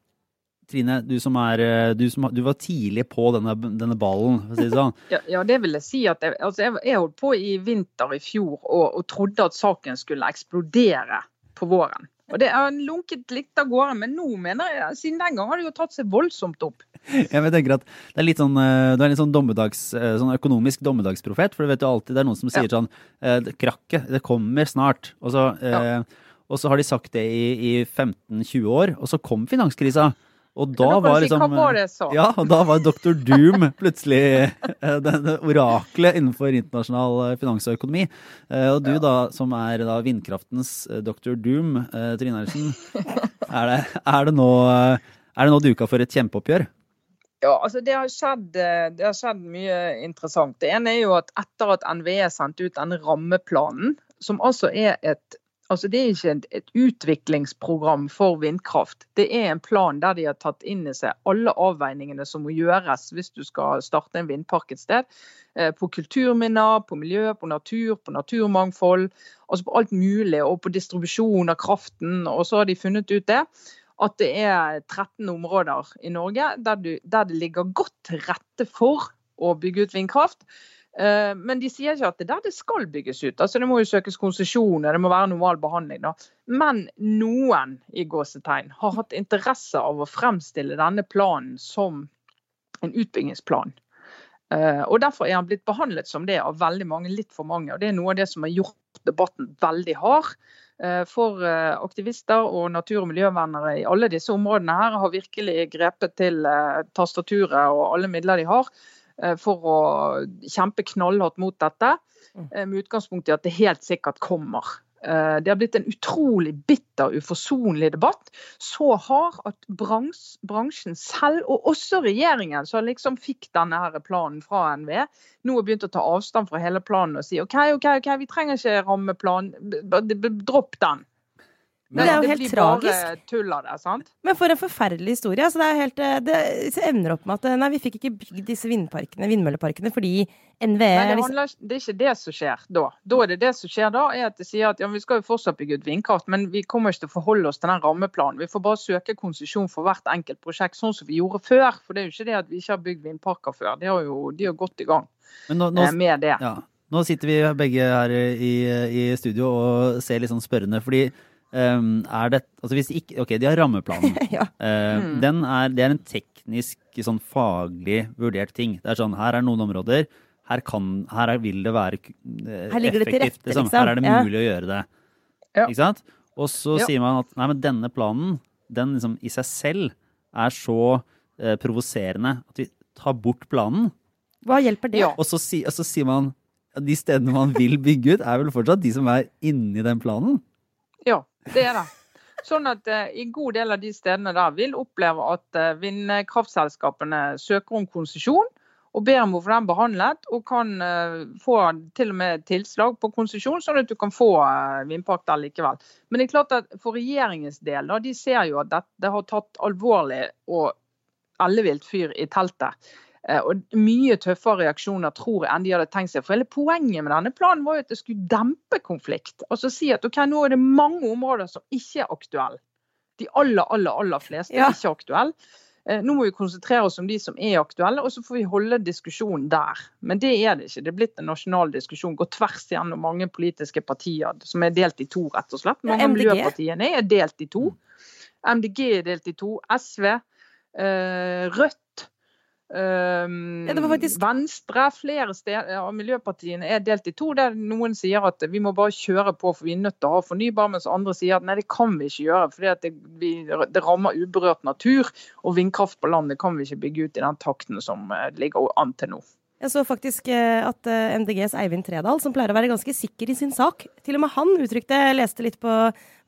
Trine, du som, er, eh, du som du var tidlig på denne, denne ballen, for å si det sånn. Ja, ja, det vil jeg si. at jeg, altså jeg, jeg, holdt på i vinter i fjor og, og trodde at saken skulle eksplodere på våren. Og det har lunket litt av gårde, men nå mener jeg, siden den gang har det jo tatt seg voldsomt opp. Jeg tenker at Det er litt sånn, eh, du er litt sånn, dommedags, eh, sånn økonomisk dommedagsprofet. For du vet jo alltid det er noen som sier Ja. sånn Krakket, det kommer snart. Og så, eh, og så har de sagt det i, i 15-20 år, og så kom finanskrisa. Og da var liksom? Ja, og da var Dr. Doom plutselig eh, det oraklet innenfor internasjonal eh, finans og økonomi. Eh, Og du da, som er da vindkraftens Dr. Doom, Trine Eriksen. er det, er, det nå, er det nå duka for et kjempeoppgjør? Ja, altså det har, skjedd, det har skjedd mye interessant. Det ene er jo at etter at NVE sendte ut denne rammeplanen, som altså er et Altså Det er ikke et, utviklingsprogram for vindkraft. Det er en plan der de har tatt inn i seg alle avveiningene som må gjøres hvis du skal starte en vindpark et sted. Eh, På kulturminner, på miljø, på natur, på naturmangfold. Altså på alt mulig. Og på distribusjon av kraften. Og så har de funnet ut det at det er 13 områder i Norge der, du, der det ligger godt til rette for å bygge ut vindkraft. Eh, Men de sier ikke at det er der det skal bygges ut. Altså Det må jo søkes konsesjoner, det må være normal behandling. da. Men noen i gåsetegn har hatt interesse av å fremstille denne planen som en utbyggingsplan. Eh, Og Derfor er han blitt behandlet som det av veldig mange, litt for mange. og Det er noe av det som har gjort debatten veldig hard. Eh, For aktivister og natur- og miljøvernere i alle disse områdene her har virkelig grepet til tastaturet og alle midler de har for å kjempe knallhardt mot dette, eh, med utgangspunkt i at det helt sikkert kommer. Eh, Det har blitt en utrolig bitter, uforsonlig debatt. Så hard at brans, bransjen selv, og også regjeringen, som liksom fikk denne her planen fra NVE, nå har begynt å ta avstand fra hele planen og si OK, OK, ok, vi trenger ikke rammeplan, dropp den. Men det er jo helt blir tragisk. bare tull av det, sant? Men for en forferdelig historie. Altså det, er helt, eh, det så ender opp med at eh, nei, vi fikk ikke bygd disse vindparkene, vindmølleparkene fordi NVE Nei, det, handler, det er ikke det som skjer da. Da er det det som skjer da, er at de sier at ja, vi skal jo fortsatt bygge ut vindkraft, men vi kommer ikke til å forholde oss til den rammeplanen. Vi får bare søke konsesjon for hvert enkelt prosjekt, sånn som vi gjorde før. For det er jo ikke det at vi ikke har bygd vindparker før. De har jo de har gått i gang Men nå, nå, eh, med det. ja, nå sitter vi begge her i, i studio og ser litt sånn spørrende, fordi ehm, er det Altså hvis ikke Ok, de har rammeplanen. Ja. uh, Mm. den er, det er en teknisk, sånn faglig vurdert ting. Det er sånn, her er noen områder, her, kan, her er, vil det være uh, Her effektivt. det rette, liksom. liksom. Her er det Ja. mulig å gjøre det. Ja. Ikke sant? Og så Ja. sier man at nei, men denne planen, den liksom i seg selv er så uh, provoserende at vi tar bort planen. Hva hjelper det? Ja. Og så, si, og så sier man at de stedene man vil bygge ut, er vel fortsatt de som er inni den planen? Ja, det er det. Sånn at eh, i god del av de stedene der vil oppleve at eh, vindkraftselskapene søker om konsesjon og ber om å få den behandlet, og kan eh, få til og med tilslag på konsesjon, sånn at du kan få eh, vindpark der likevel. Men det er klart at for regjeringens del, da, de ser jo at dette har tatt alvorlig og ellevilt fyr i teltet. Eh, Og mye tøffere reaksjoner tror jeg enn de hadde tenkt seg. For hele Poenget med denne planen var jo at det skulle dempe konflikt. Altså si at ok, nå er det mange områder som ikke er aktuelle. De aller, aller, aller fleste Ja. er ikke aktuelle. Eh, Nå må vi konsentrere oss om de som er aktuelle, og så får vi holde diskusjonen der. Men det er det ikke. Det er blitt en nasjonal diskusjon. Går tvers gjennom mange politiske partier som er delt i to, rett og slett. Ja, Mange av MDG. miljøpartiene er delt i to. MDG er delt i to. SV, eh, Rødt Um, Ja, faktisk- Venstre, flere steder av miljøpartiene er delt i to. Der noen sier at vi må bare kjøre på for vi er nødt til å ha fornybar, mens andre sier at nei, det kan vi ikke gjøre. fordi det, det rammer uberørt natur. Og vindkraft på land det kan vi ikke bygge ut i den takten som eh, ligger an til nå. Jeg så faktisk eh, at eh, MDGs Eivind Tredal, som pleier å være ganske sikker i sin sak, til og med han uttrykte Jeg leste litt på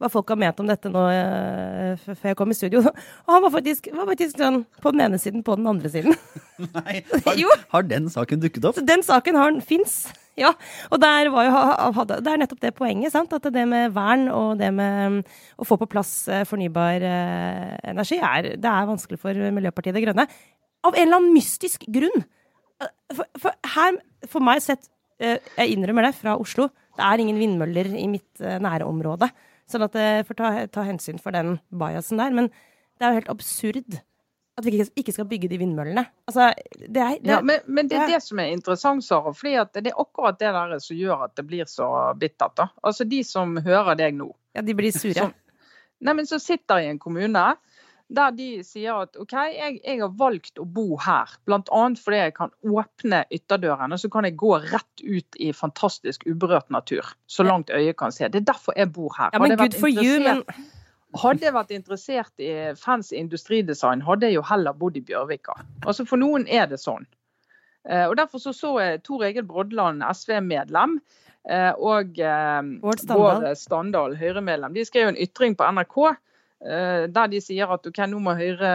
hva folk har ment om dette nå eh, før jeg kom i studio. Og han var faktisk, var faktisk sånn på den ene siden, på den andre siden. Nei, har, har den saken dukket opp? Den saken har fins. Ja, og der var jo, hadde- det er nettopp det poenget. sant? At det med vern og det med mm, å få på plass fornybar energi, er, det er vanskelig for Miljøpartiet De Grønne. Av en eller annen mystisk grunn. Eh, For, for her, for meg sett, eh, jeg innrømmer det, fra Oslo, det er ingen vindmøller i mitt nære område. Sånn at jeg får ta, ta hensyn for den biasen der. Men det er jo helt absurd at vi ikke, ikke skal bygge de vindmøllene. Altså, det er, det, Ja, men, men det er det som er interessant, Sara. fordi det er akkurat det der som gjør at det blir så bittert. da. Altså De som hører deg nå, ja, de blir sure. Som- Nei, men som sitter i en kommune der de sier at OK, jeg, jeg har valgt å bo her. Bl.a. fordi jeg kan åpne ytterdøren og så kan jeg gå rett ut i fantastisk uberørt natur. Så langt øyet kan se. Det er derfor jeg bor her. Ja, men good for you, men... Hadde jeg vært interessert i fancy industridesign, hadde jeg jo heller bodd i Bjørvika. Altså For noen er det sånn. Eh, og Derfor så, så jeg Tor Egil Brodland, SV-medlem, eh, og eh, Bård Standal, Høyre-medlem, de skrev en ytring på NRK Eh, der de sier at okay, nå må høyre,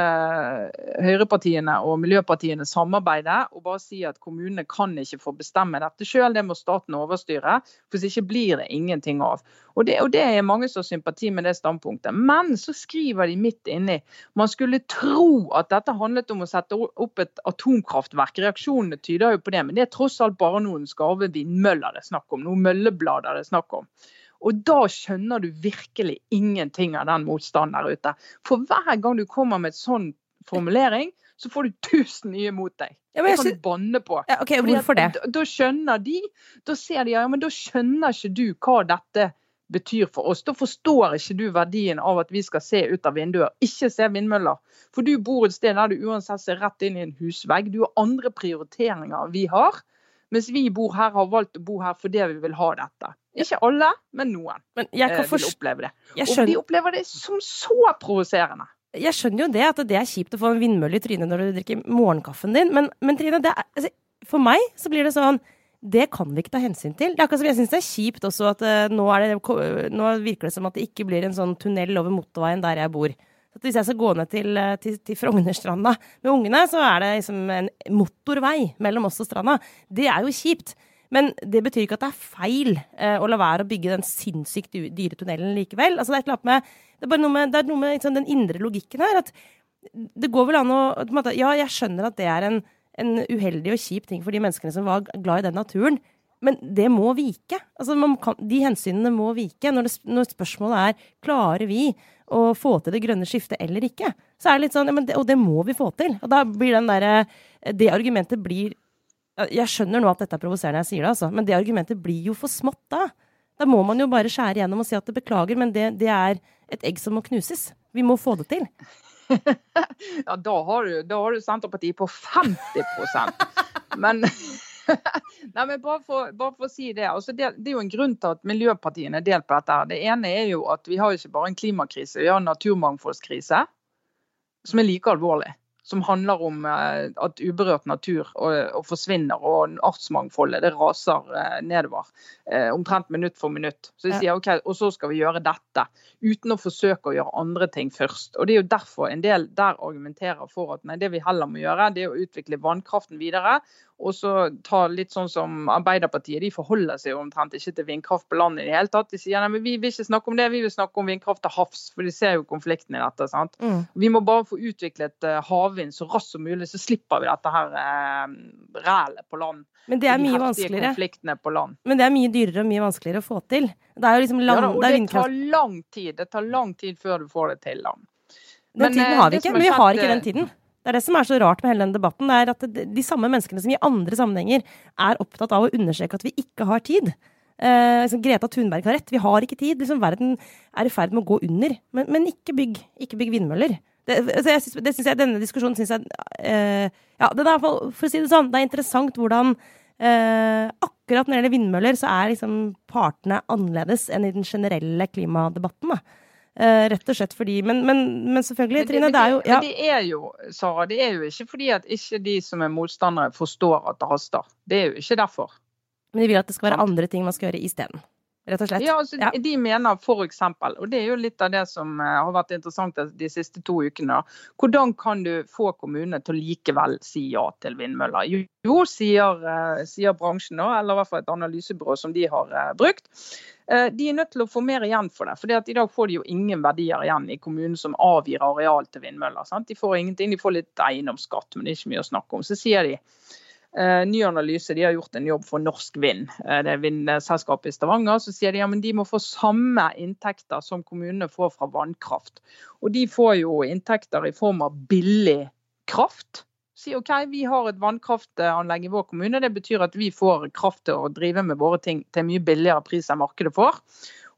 høyrepartiene og miljøpartiene samarbeide og bare si at kommunene kan ikke få bestemme dette selv, det må staten overstyre. For hvis ikke blir det ingenting av. Og det, og det er mange som har sympati med det standpunktet. Men så skriver de midt inni man skulle tro at dette handlet om å sette opp et atomkraftverk. Reaksjonene tyder jo på det, men det er tross alt bare noen skarve vindmøller det er snakk om. Noen mølleblader det er snakk om. Og da skjønner du virkelig ingenting av den motstanden der ute. For hver gang du kommer med et sånn formulering, så får du tusen nye mot deg. Ja, det kan du banne på. Ja, okay, hvorfor det? Da, da, skjønner de, da ser de ja, men da skjønner ikke du hva dette betyr for oss. Da forstår ikke du verdien av at vi skal se ut av vinduer, ikke se vindmøller. For du bor et sted der du uansett ser rett inn i en husvegg. Du har andre prioriteringer enn vi har. Mens vi bor her, har valgt å bo her fordi vi vil ha dette. Ikke alle, men noen men jeg kan eh, vil oppleve det. Og de opplever det som så provoserende. Jeg skjønner jo det, at det er kjipt å få en vindmølle i trynet når du drikker morgenkaffen din, men, men Trine, er, altså, for meg så blir det sånn det kan vi ikke ta hensyn til. Det er akkurat som Jeg syns det er kjipt også at uh, nå, det, nå, virker det som at det ikke blir en sånn tunnel over motorveien der jeg bor. Så hvis jeg skal gå ned til, eh, til, til Frognerstranda med ungene, så er det liksom en motorvei mellom oss og stranda. Det er jo kjipt. Men det betyr ikke at det er feil eh, å la være å bygge den sinnssykt dyre tunnelen likevel. Altså, det, er med, det, er bare noe med, noe med liksom, den indre logikken her. at det går vel an å måte, Ja, jeg skjønner at det er en, en, uheldig og kjip ting for de menneskene som var glad i den naturen. Men det må vike. Altså, kan, de hensynene må vike. Når, det, når spørsmålet er klarer vi å få til det grønne skiftet eller ikke. Så er det litt sånn, ja, det, Og det må vi få til. Og da blir den der, Det argumentet blir Jeg skjønner nå at dette er provoserende, jeg sier det, altså, men det argumentet blir jo for smått da. Da må man jo bare skjære gjennom og si at det beklager, men det, det er et egg som må knuses. Vi må få det til. ja, da har du, da har du Senterpartiet på 50% Men Nei, men bare for, bare for, å si Det altså det, det, er jo en grunn til at miljøpartiene er delt på dette. Det ene er jo at vi har ikke bare en klimakrise, vi har en naturmangfoldskrise som er like alvorlig som handler om eh, at uberørt natur og, og forsvinner, og artsmangfoldet det raser eh, nedover. Eh, omtrent minutt for minutt. Så de sier OK, og så skal vi gjøre dette. Uten å forsøke å gjøre andre ting først. Og Det er jo derfor en del der argumenterer for at nei, det vi heller må gjøre, det er å utvikle vannkraften videre. Og så ta litt sånn som Arbeiderpartiet, de forholder seg jo omtrent ikke til vindkraft på land i det hele tatt. De sier nei, men vi vil ikke snakke om det, vi vil snakke om vindkraft til havs. For de ser jo konflikten i dette. sant? Mm. Vi må bare få utviklet uh, havvind så raskt som mulig, så slipper vi dette her eh, rælet på land. Men det er mye vanskeligere. konfliktene på land. Men det er mye dyrere og mye vanskeligere å få til. Det er jo liksom land, ja, da, og det, det tar lang tid. Det tar lang tid før du får det til land. Den men, tiden har vi ikke, men vi har ikke den tiden. Det er det som er så rart med hele denne debatten. det er at De samme menneskene som i andre sammenhenger er opptatt av å understreke at vi ikke har tid. Eh, liksom Greta Thunberg har rett. Vi har ikke tid. Liksom, verden er i ferd med å gå under. Men, men ikke, bygg, ikke, bygg, vindmøller. Det, altså, synes, det synes jeg, Denne diskusjonen syns jeg eh, ja, det er, For å si det sånn, det er interessant hvordan eh, akkurat når det gjelder vindmøller, så er liksom partene annerledes enn i den generelle klimadebatten. da. Uh, rett og slett fordi Men, men, men selvfølgelig, Trine, det, det, er jo ja. Det er jo, Sara, det er jo ikke fordi at ikke de som er motstandere forstår at det haster. Det er jo ikke derfor. Men de vil at det skal være andre ting man skal gjøre isteden? Rett og slett? Ja, altså, ja. De mener f.eks., og det er jo litt av det som uh, har vært interessant de siste to ukene, hvordan kan du få kommunene til å likevel si ja til vindmøller? Jo, sier, uh, sier, bransjen, eller i hvert fall et analysebyrå som de har brukt Eh, de er nødt til å få mer igjen for det. for I dag får de jo ingen verdier igjen i kommunen som avgir areal til vindmøller. Sant? De får ingenting, de får litt eiendomsskatt, men det er ikke mye å snakke om. Så sier de ny analyse, de har gjort en jobb for Norsk Vind, uh, det er vindselskapet i Stavanger. Så sier de ja, de må få samme inntekter som kommunene får fra vannkraft. Og de får jo inntekter i form av billig kraft si OK, vi har et vannkraftanlegg i vår kommune. Det betyr at vi får kraft til å drive med våre ting til mye billigere pris enn markedet får.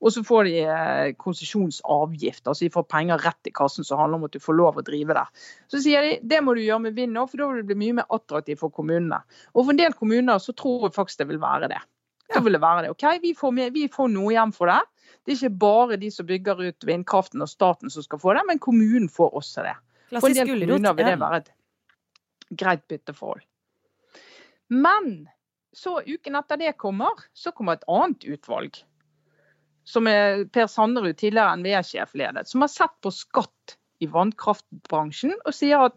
Og så får de eh, konsesjonsavgift, altså de får penger rett i kassen som handler om at du får lov å drive der. Så sier de det må du gjøre med vind òg, for da vil det bli mye mer attraktivt for kommunene. Og for en del kommuner så tror jeg faktisk det vil være det. Da vil det være det. OK, vi får, med, vi får noe igjen for det. Det er ikke bare de som bygger ut vindkraften og staten som skal få det, men kommunen får også det. For en del kommuner vil det være et greit bytteforhold. Men så uken etter det kommer, så kommer et annet utvalg. Som er Per Sanderud, tidligere NVE-sjef, ledet. Som har sett på skatt i vannkraftbransjen og sier at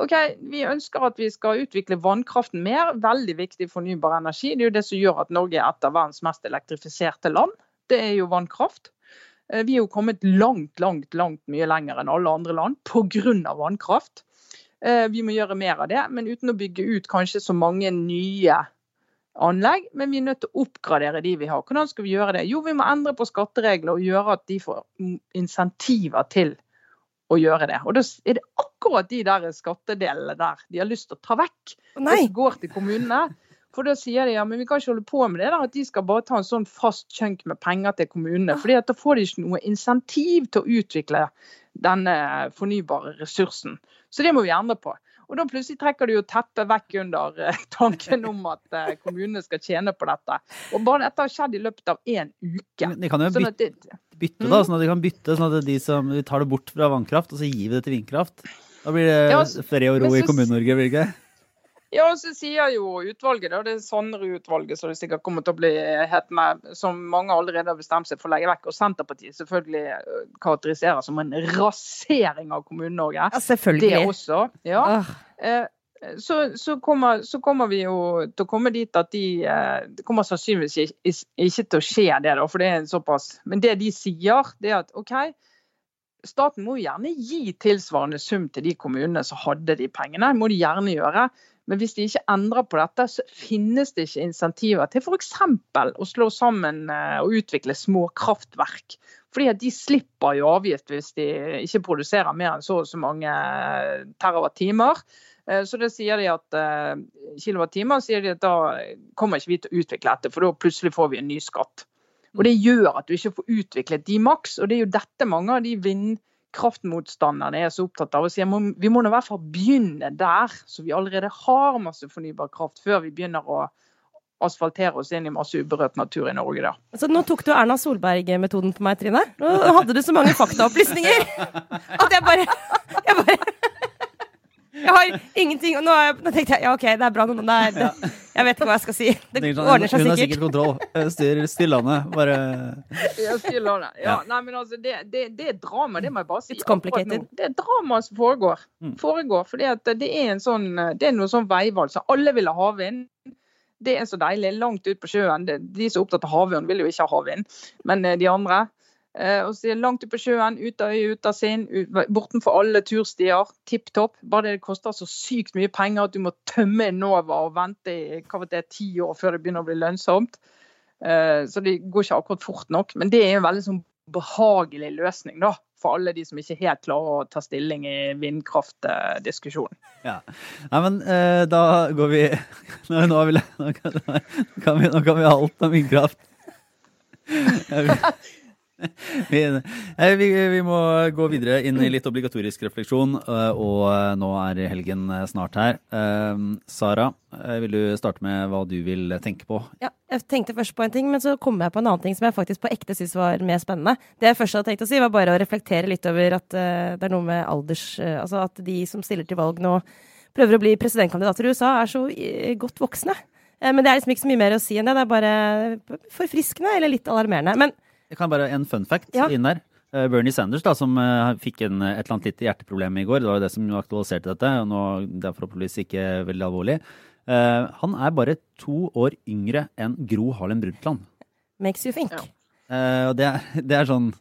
OK, vi ønsker at vi skal utvikle vannkraften mer. Veldig viktig fornybar energi. Det er jo det som gjør at Norge er et av verdens mest elektrifiserte land. Det er jo vannkraft. Eh, Vi er jo kommet langt, langt, langt mye lenger enn alle andre land pga. vannkraft. Eh, Vi må gjøre mer av det, men uten å bygge ut kanskje så mange nye anlegg. Men vi er nødt til å oppgradere de vi har. Hvordan skal vi gjøre det? Jo, vi må endre på skatteregler og gjøre at de får insentiver til å gjøre det. Og da er det akkurat de der skattedelene der de har lyst til å ta vekk. Nei! Og som går til kommunene. For da sier de ja, men vi kan ikke holde på med det der, at de skal bare ta en sånn fast chunk med penger til kommunene. fordi at da får de ikke noe insentiv til å utvikle denne fornybare ressursen. Så det må vi endre på. Og da plutselig trekker du jo teppet vekk under eh, tanken om at eh, kommunene skal tjene på dette. Og bare dette har skjedd i løpet av én uke. De kan jo Sånn bytte, det, bytte Mm. da, sånn at de kan bytte, sånn at de som vi tar det bort fra vannkraft, og så gir vi det til vindkraft. Da blir det fred og ro i Kommune-Norge, blir det ikke? Ja, og så sier jo utvalget, da, det er Sanderud-utvalget som det sikkert kommer til å bli hetende, som mange allerede har bestemt seg for å legge vekk, og Senterpartiet selvfølgelig øh, karakteriserer som en rasering av Kommune-Norge. Ja, selvfølgelig. Det også. ja. Eh, Så, så, kommer, så kommer vi jo til å komme dit at de eh, Det kommer sannsynligvis ikke til å skje det, da, for det er en såpass Men det de sier, det er at OK, staten må gjerne gi tilsvarende sum til de kommunene som hadde de pengene. Må de gjerne gjøre. Men hvis de ikke endrer på dette, så finnes det ikke insentiver til f.eks. å slå sammen eh, og utvikle små kraftverk. Fordi at de slipper jo avgift hvis de ikke produserer mer enn så og så mange eh, terawattimer. Eh, Så det sier de at kilowattimer sier de at da kommer ikke vi til å utvikle dette, for da plutselig får vi en ny skatt. Og Det gjør at du ikke får utviklet de maks. og Det er jo dette mange av de vindkraftmotstanderne er så opptatt av. å si at Vi må i hvert fall begynne der, så vi allerede har masse fornybar kraft, før vi begynner å asfaltere oss inn i masse uberørt natur i Norge. da. Så nå tok du Erna Solberg-metoden på meg, Trine. Nå hadde du så mange faktaopplysninger at jeg bare Jeg bare Jeg har ingenting Og nå, jeg, nå tenkte jeg ja, OK, det er bra. nå, Det er, det, jeg vet ikke hva jeg skal si. Det sånn, ordner seg Hun har sikkert. sikkert kontroll. Eh, Styr, landet. Bare Ja, stiller det. Ja, nei, men altså, det, det, det er drama, det må jeg bare si. It's complicated. Det er drama som foregår. Mm. foregår fordi at det er en sånn, det er noe sånn veivalg. Så alle vil ha havvind. Det er så deilig. Langt ut på sjøen. De som er opptatt av havvind, vil jo ikke ha havvind, men eh, de andre. Eh, og så er langt ut på sjøen, ut av øye, ut av sinn, ut- bortenfor alle turstier. Tipp topp. Bare det det koster så sykt mye penger at du må tømme Enova og vente i hva vet jeg, ti år før det begynner å bli lønnsomt. Eh, Så det går ikke akkurat fort nok. Men det er en veldig sånn behagelig løsning da, for alle de som ikke helt klarer å ta stilling i vindkraftdiskusjonen. Ja. Nei, men eh, da går vi Nå, nå, vil jeg, nå, kan, nå, kan vi, nå kan vi alt om vindkraft. Vi, vi, vi må gå videre inn i litt obligatorisk refleksjon, eh, og eh, nå er helgen eh, snart her. Sara, vil du starte med hva du vil tenke på? Ja, jeg tenkte først på en ting, men så kom jeg på en annen ting som jeg faktisk på ekte syntes var mer spennende. Det jeg først hadde tenkt å si, var bare å reflektere litt over at det er noe med alders... altså at de som stiller til valg nå, prøver å bli presidentkandidater i USA, er så godt voksne. Men det er liksom ikke så mye mer å si enn det. Det er bare forfriskende eller litt alarmerende. Men Jeg kan bare en fun fact Ja. inn der. Eh, Bernie Sanders, da, som eh, fikk en, et eller annet lite hjerteproblem i går, det var jo det som aktualiserte dette, og nå det er forhåpentligvis ikke veldig alvorlig. uh, han er bare to år yngre enn Gro Harlem Brundtland. makes you think. Ja. Eh, og det er, det er sånn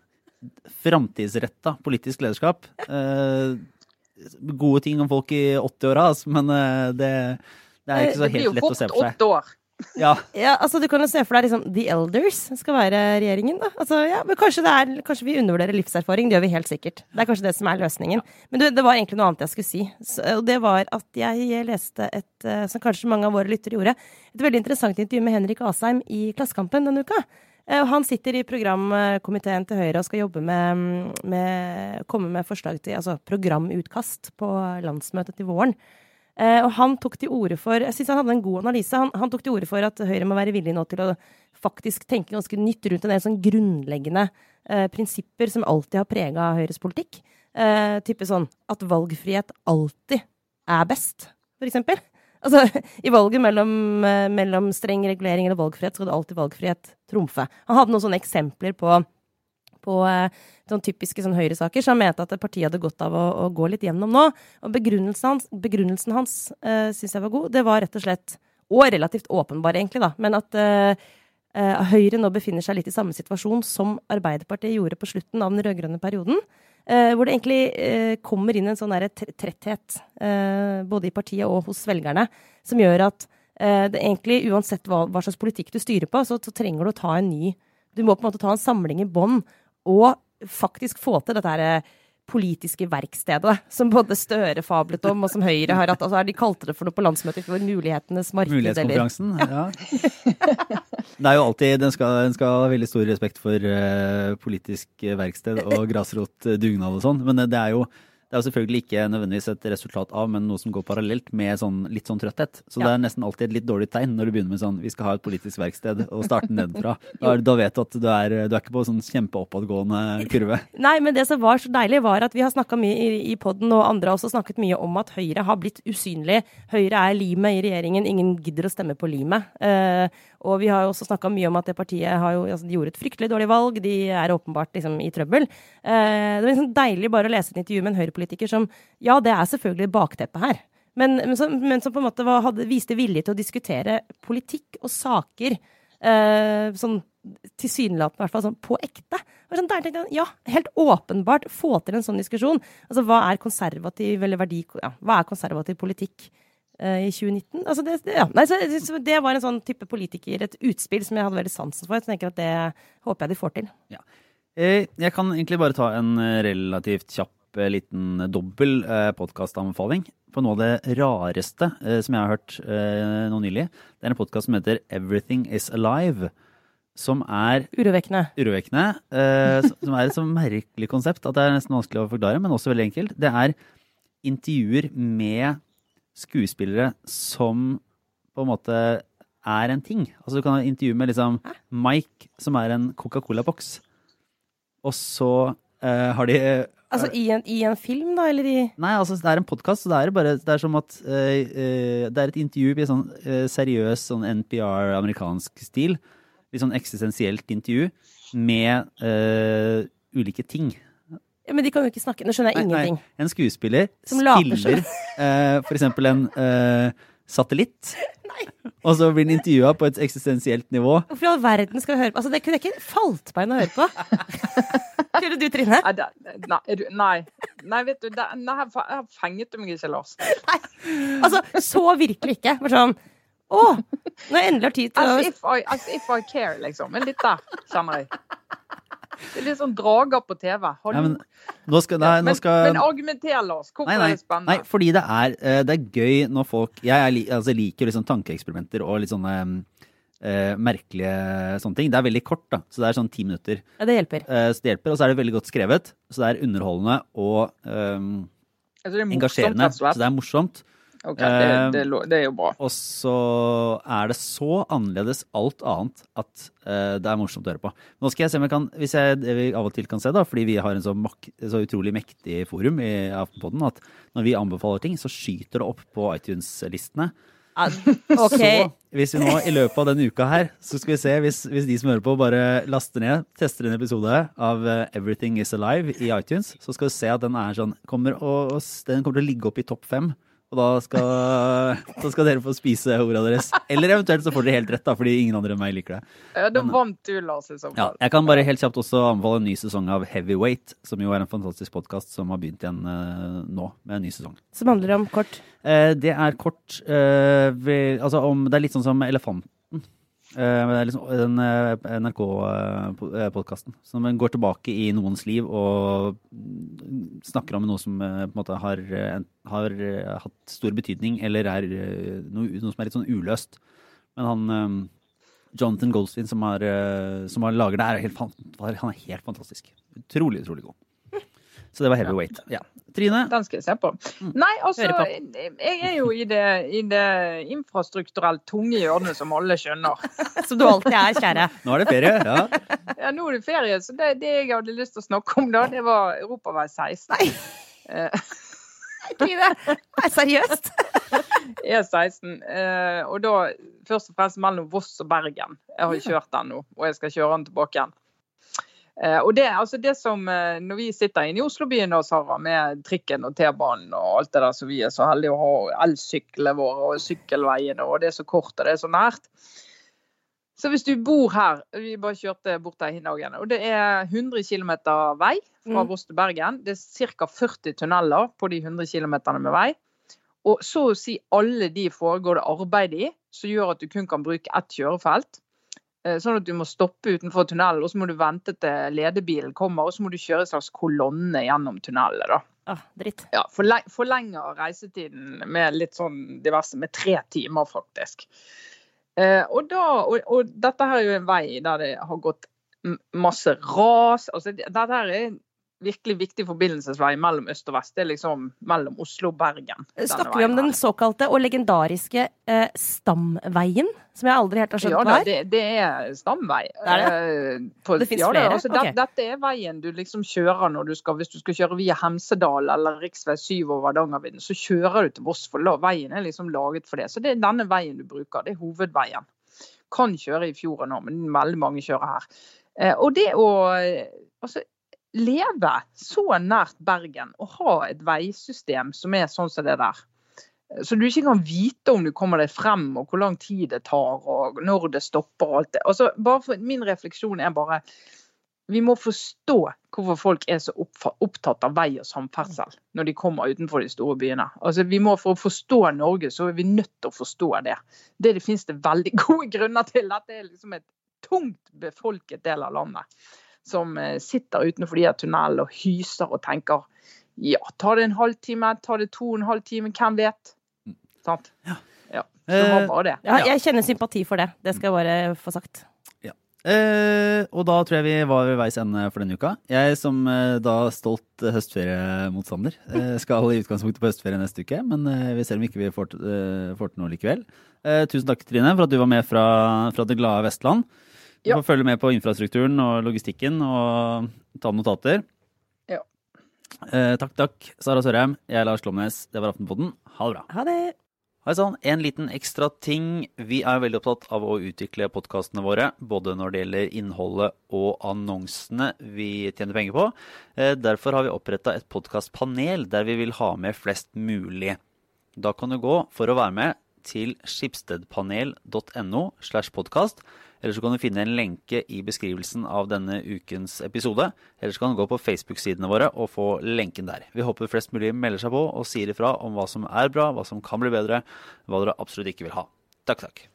framtidsretta politisk lederskap. Uh, gode ting om folk i 80-åra, altså, men eh, det, det er ikke så Det blir jo helt lett å se fort for seg. åtte år. Ja, Ja, altså Du kan jo se for deg liksom The Elders skal være regjeringen. da. Altså, ja, men kanskje, det er, kanskje vi undervurderer livserfaring. Det gjør vi helt sikkert. Det er kanskje det som er løsningen. Men du, det var egentlig noe annet jeg skulle si. Så, og det var at jeg leste et, eh, som kanskje mange av våre lyttere gjorde, et veldig interessant intervju med Henrik Asheim i Klassekampen denne uka. Eh, Han sitter i programkomiteen til Høyre og skal jobbe med, med komme med forslag til altså programutkast på landsmøtet til våren. Eh, og han tok til orde for Jeg syns han hadde en god analyse. Han, han tok til orde for at Høyre må være villig nå til å faktisk tenke ganske nytt rundt en del sånn grunnleggende eh, prinsipper som alltid har prega Høyres politikk. Eh, type sånn at valgfrihet alltid er best, for eksempel. Altså, I valget mellom, eh, mellom streng regulering eller valgfrihet, skal det alltid valgfrihet trumfe. Han hadde noen sånne eksempler på, på eh, sånn typiske sånn Høyre-saker, så han mente at partiet hadde godt av å, å gå litt gjennom nå. Og begrunnelsen hans, begrunnelsen hans uh, syns jeg var god. Det var rett og slett, og relativt åpenbar egentlig, da, men at uh, uh, Høyre nå befinner seg litt i samme situasjon som Arbeiderpartiet gjorde på slutten av den rød-grønne perioden. Uh, hvor det egentlig uh, kommer inn en sånn tretthet, uh, både i partiet og hos velgerne, som gjør at eh, det egentlig, uansett hva, hva slags politikk du styrer på, så, så trenger du å ta en ny Du må på en måte ta en samling i bånn og faktisk få til dette her eh, politiske verkstedet, som både Støre fablet om, og som Høyre har hatt. Altså, de kalte det for noe på landsmøtet i fjor, Mulighetenes marked, Mulighetskonferansen. Ja. Det er jo alltid, Den skal, den skal ha veldig stor respekt for uh, politisk verksted og grasrotdugnad og sånn, men det er jo det er jo selvfølgelig ikke nødvendigvis et resultat av, men noe som går parallelt med sånn, litt sånn trøtthet. Så det er nesten alltid et litt dårlig tegn når du begynner med sånn vi skal ha et politisk verksted og starte nedenfra. Da, da vet du at du er, du er ikke på sånn kjempeoppadgående kurve. Nei, men det som var så deilig, var at vi har snakka mye i, i podden, og andre har også snakket mye om at Høyre har blitt usynlig. Høyre er limet i regjeringen, ingen gidder å stemme på limet. Eh, og vi har jo også snakka mye om at det partiet jo, altså, de gjorde et fryktelig dårlig valg, de er åpenbart liksom i trøbbel. Eh, det var liksom deilig bare å lese et intervju med en Høyre-politiker som Ja, det er selvfølgelig bakteppet her. Men, men, som, men som på en måte var, hadde, viste vilje til å diskutere politikk og saker eh, sånn tilsynelatende, i hvert fall sånn på ekte. Sånn, der ja, helt åpenbart få til en sånn diskusjon. Altså, hva er konservativ eller verdi... Ja, hva er konservativ politikk i 2019? Altså, det, det, ja. Nei, så, så det var en sånn type politiker, et utspill som jeg hadde veldig sansen for. Jeg tenker at det håper jeg de får til. Ja. Jeg kan egentlig bare ta en eh, relativt kjapp eh, liten dobbel eh, podkastanbefaling på noe av det rareste eh, som jeg har hørt eh, nå nylig. Det er en podkast som heter Everything Is Alive. Som er Urovekkende. urovekkende. eh, som er et så merkelig konsept at det er nesten vanskelig å forklare, men også veldig enkelt. Det er intervjuer med skuespillere som på en måte er en ting. Altså Du kan ha intervju med liksom Mike, som er en Coca-Cola-boks. Og så uh, har de Altså i en, i en film, da, eller i Nei, altså det er en podkast, så det er bare Det er som at uh, Det er et intervju i sånn seriøs sånn NPR-amerikansk stil. Litt sånn eksistensielt intervju med ulike ting. Ja, Men de kan jo ikke snakke. Nå skjønner jeg Nei, nei, ingenting. En skuespiller Som spiller eh, for eksempel en eh, satellitt. Og så blir den intervjua på et eksistensielt nivå. Hvorfor i all verden skal vi høre på? Altså, det kunne jeg ikke falt meg inn å høre på. Kunne du, Trine? Nei, det, nei, du, nei. nei, vet du, det, nei, her fenget du meg ikke, Lars. Altså, så virkelig ikke. Bare sånn Å, nå jeg endelig har tid til As if, I, as if I care, liksom. Men litt der, kjenner jeg. Det er litt sånn drager på TV. Nei, men nå skal, nei, nå men, skal men argumenter, Lars. Hvorfor Nei, nei, er det spennende? nei, fordi det er, eh, det er gøy når folk Jeg er, altså, liker liksom tankeeksperimenter og litt sånne eh, merkelige sånne ting. Det er veldig kort, da. Så det er sånn ti minutter. Ja, det hjelper. Eh, så det hjelper. Og så er det veldig godt skrevet. Så det er underholdende og eh, Altså, det er morsomt, engasjerende. rett og Så det er morsomt. Ok, det, det, er det er jo bra. Og så er det så annerledes alt annet at eh, det er morsomt å høre på. Nå skal jeg se om jeg kan, hvis jeg det vi av og til kan se, da, fordi vi har en så, mak så utrolig mektig forum i Aftenpodden, at når vi anbefaler ting, så skyter det opp på iTunes-listene. Okay. Så hvis vi nå i løpet av denne uka her, så skal vi se hvis, hvis de som hører på, bare laster ned, tester en episode av eh, Everything Is Alive i iTunes, så skal vi se at den er sånn kommer og, og Den kommer til å ligge opp i topp fem. Og da skal, da skal dere få spise horda deres. Eller eventuelt så får dere helt rett, da, fordi ingen andre enn meg liker det. Ja, da vant du, Lars, i så Ja, jeg kan bare helt kjapt også anbefale en ny sesong av Heavyweight, som jo er en fantastisk podkast som har begynt igjen eh, nå, med en ny sesong. Som handler om kort. Eh, det er kort eh, ved, altså om, Det er litt sånn som Elefanten. Eh, det er liksom den eh, NRK-podkasten som går tilbake i noens liv og snakker om noe som eh, på en måte har, eh, har eh, hatt stor betydning, eller er eh, noe, noe som er litt sånn uløst. Men han, eh, Jonathan Goldstein som, eh, som har lager det, er helt, han er helt fantastisk. Utrolig, utrolig god. Så det var Heavyweight. Ja. Trine? Den skal jeg se på. Nei, altså, jeg er jo i det, i det infrastrukturelt tunge hjørnet som alle skjønner. Som du alltid er, kjære. Nå er det ferie. Ja. Ja, nå er det ferie, så det, det jeg hadde lyst til å snakke om da, det var Europavei 16. Nei. Eh, Trine, nei, seriøst? E16. Eh, og da først og fremst mellom Voss og Bergen. Jeg har kjørt den nå, og jeg skal kjøre den tilbake igjen. Eh, og det, altså det som, eh, Når vi sitter inne i Oslobyen da, Sara, med trikken og T-banen og alt det der som vi er så heldige å ha, elsyklene våre og sykkelveiene, og det er så kort og det er så nært. Så hvis du bor her Vi bare kjørte bort der i dagen. Og det er 100 km vei fra Mm. Voss til Bergen. Det er ca. 40 tunneler på de 100 km med vei. Og så å si alle de foregår det arbeid i, som gjør at du kun kan bruke ett kjørefelt. Eh, Sånn at du må stoppe utenfor tunnelen, og så må du vente til ledebilen kommer, og så må du kjøre en slags kolonne gjennom tunnelet. da. Ah, dritt. Ja, forle- Forlenger reisetiden med litt sånn diverse, med tre timer faktisk. Eh, og, da, og, og dette her er jo en vei der det har gått masse ras. altså Dette her er virkelig viktig forbindelsesvei mellom øst og vest. Det er liksom mellom Oslo og Bergen. Snakker vi om den såkalte og legendariske eh, stamveien? Som jeg aldri helt har skjønt Ja hva ja er? det, det er stamvei. Det er det? på- Det finnes ja, flere? Altså, Ok. det, dette er veien du liksom kjører når du skal, hvis du skal kjøre via Hemsedal eller rv. 7 over Hardangervidda, så kjører du til Voss, for veien er liksom laget for det. Så det er denne veien du bruker. Det er hovedveien. Kan kjøre i fjorden nå, men veldig mange kjører her. Eh, og det å eh, altså, leve så nært Bergen og ha et veisystem som er sånn som det der. Så du ikke kan vite om du kommer deg frem, og hvor lang tid det tar, og når det stopper og alt det. Altså, for, min refleksjon er bare vi må forstå hvorfor folk er så opptatt av vei og samferdsel når de kommer utenfor de store byene. Altså, vi må For å forstå Norge, så er vi nødt til å forstå det. Det, det finnes det veldig gode grunner til. Dette er liksom et tungt befolket del av landet som eh, sitter utenfor de her tunnelene og hyser og tenker ja, tar det en halvtime, tar det to og en halv time, hvem vet? Sant? Ja. Så det var Eh, bare det. Ja, Ja. jeg kjenner sympati for det. Det skal jeg bare få sagt. Eh, og da tror jeg vi var ved veis ende for denne uka. Jeg som eh, da stolt eh, høstferiemotstander eh, skal i utgangspunktet på høstferie neste uke, men eh, vi ser om ikke vi får, til- eh, får til noe likevel. Eh, tusen takk, Trine, for at du var med fra, fra det glade Vestland. Du Ja. får følge med på infrastrukturen og logistikken og ta notater. Ja. Eh, takk, takk, Sara Sørheim. Jeg er Lars Klomnes. Det var Aftenpodden. Ha det bra. Ha det. Hei sann, en liten ekstra ting. Vi er veldig opptatt av å utvikle podkastene våre, både når det gjelder innholdet og annonsene vi tjener penger på. Eh, Derfor har vi oppretta et podkastpanel der vi vil ha med flest mulig. Da kan du gå for å være med til skipsstedpanel.no slash podkast. Eller så kan du finne en lenke i beskrivelsen av denne ukens episode. Eller så kan du gå på Facebook-sidene våre og få lenken der. Vi håper flest mulig melder seg på og sier ifra om hva som er bra, hva som kan bli bedre, hva dere absolutt ikke vil ha. Takk, takk.